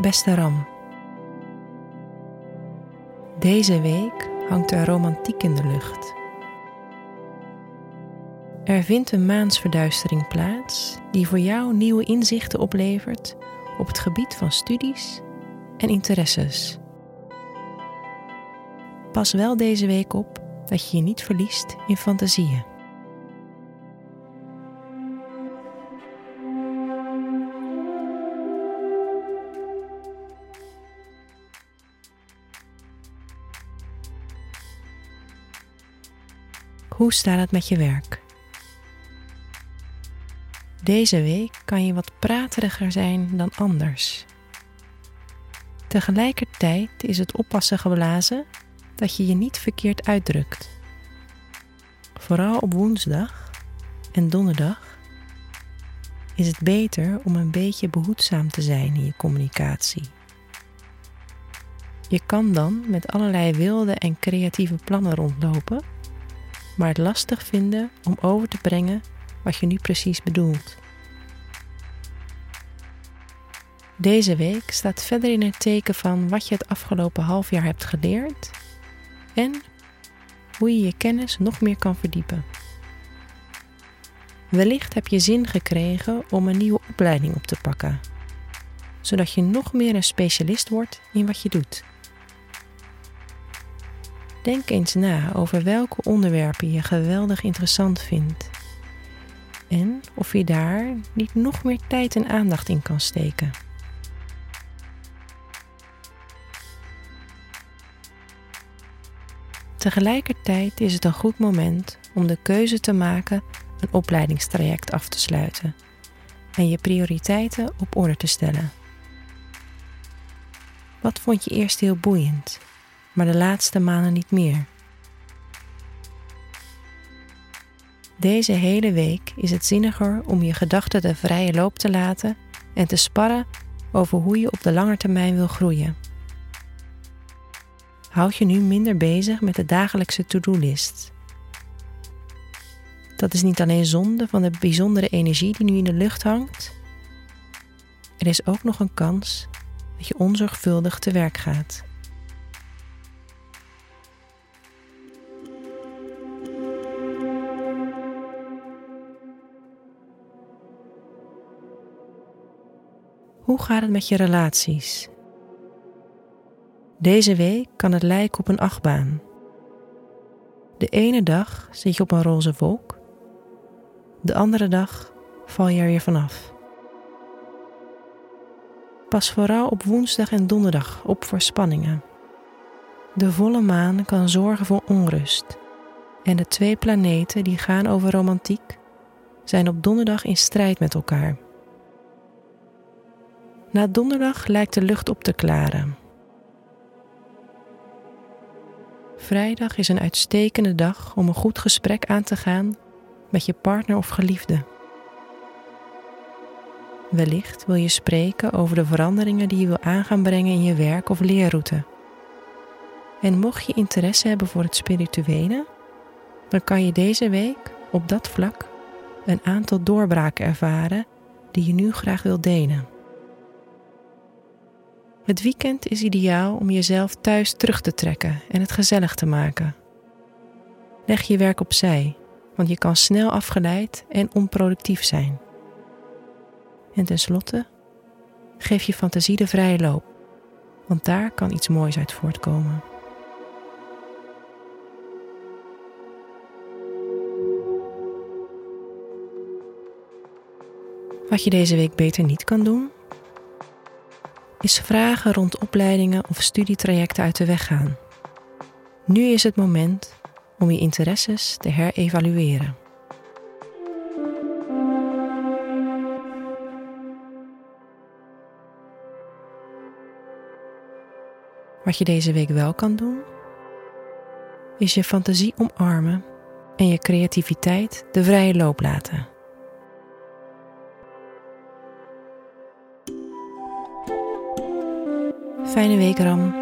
Beste Ram. Deze week hangt er romantiek in de lucht. Er vindt een maansverduistering plaats die voor jou nieuwe inzichten oplevert op het gebied van studies en interesses. Pas wel deze week op dat je je niet verliest in fantasieën. Hoe staat het met je werk? Deze week kan je wat prateriger zijn dan anders. Tegelijkertijd is het oppassen geblazen dat je je niet verkeerd uitdrukt. Vooral op woensdag en donderdag is het beter om een beetje behoedzaam te zijn in je communicatie. Je kan dan met allerlei wilde en creatieve plannen rondlopen, maar het lastig vinden om over te brengen wat je nu precies bedoelt. Deze week staat verder in het teken van wat je het afgelopen half jaar hebt geleerd en hoe je je kennis nog meer kan verdiepen. Wellicht heb je zin gekregen om een nieuwe opleiding op te pakken, zodat je nog meer een specialist wordt in wat je doet. Denk eens na over welke onderwerpen je geweldig interessant vindt en of je daar niet nog meer tijd en aandacht in kan steken. Tegelijkertijd is het een goed moment om de keuze te maken een opleidingstraject af te sluiten en je prioriteiten op orde te stellen. Wat vond je eerst heel boeiend, maar de laatste maanden niet meer? Deze hele week is het zinniger om je gedachten de vrije loop te laten en te sparren over hoe je op de lange termijn wil groeien. Houd je nu minder bezig met de dagelijkse to-do-list. Dat is niet alleen zonde van de bijzondere energie die nu in de lucht hangt. Er is ook nog een kans dat je onzorgvuldig te werk gaat. Hoe gaat het met je relaties? Deze week kan het lijken op een achtbaan. De ene dag zit je op een roze wolk, de andere dag val je er weer vanaf. Pas vooral op woensdag en donderdag op voor spanningen. De volle maan kan zorgen voor onrust en de twee planeten die gaan over romantiek zijn op donderdag in strijd met elkaar. Na donderdag lijkt de lucht op te klaren Vrijdag is een uitstekende dag om een goed gesprek aan te gaan met je partner of geliefde. Wellicht wil je spreken over de veranderingen die je wil aan gaan brengen in je werk of leerroute. En mocht je interesse hebben voor het spirituele, dan kan je deze week op dat vlak een aantal doorbraken ervaren die je nu graag wil delen. Het weekend is ideaal om jezelf thuis terug te trekken en het gezellig te maken. Leg je werk opzij, want je kan snel afgeleid en onproductief zijn. En tenslotte, geef je fantasie de vrije loop, want daar kan iets moois uit voortkomen. Wat je deze week beter niet kan doen, is vragen rond opleidingen of studietrajecten uit de weg gaan. Nu is het moment om je interesses te herevalueren. Wat je deze week wel kan doen, is je fantasie omarmen en je creativiteit de vrije loop laten. Fijne week, Ram.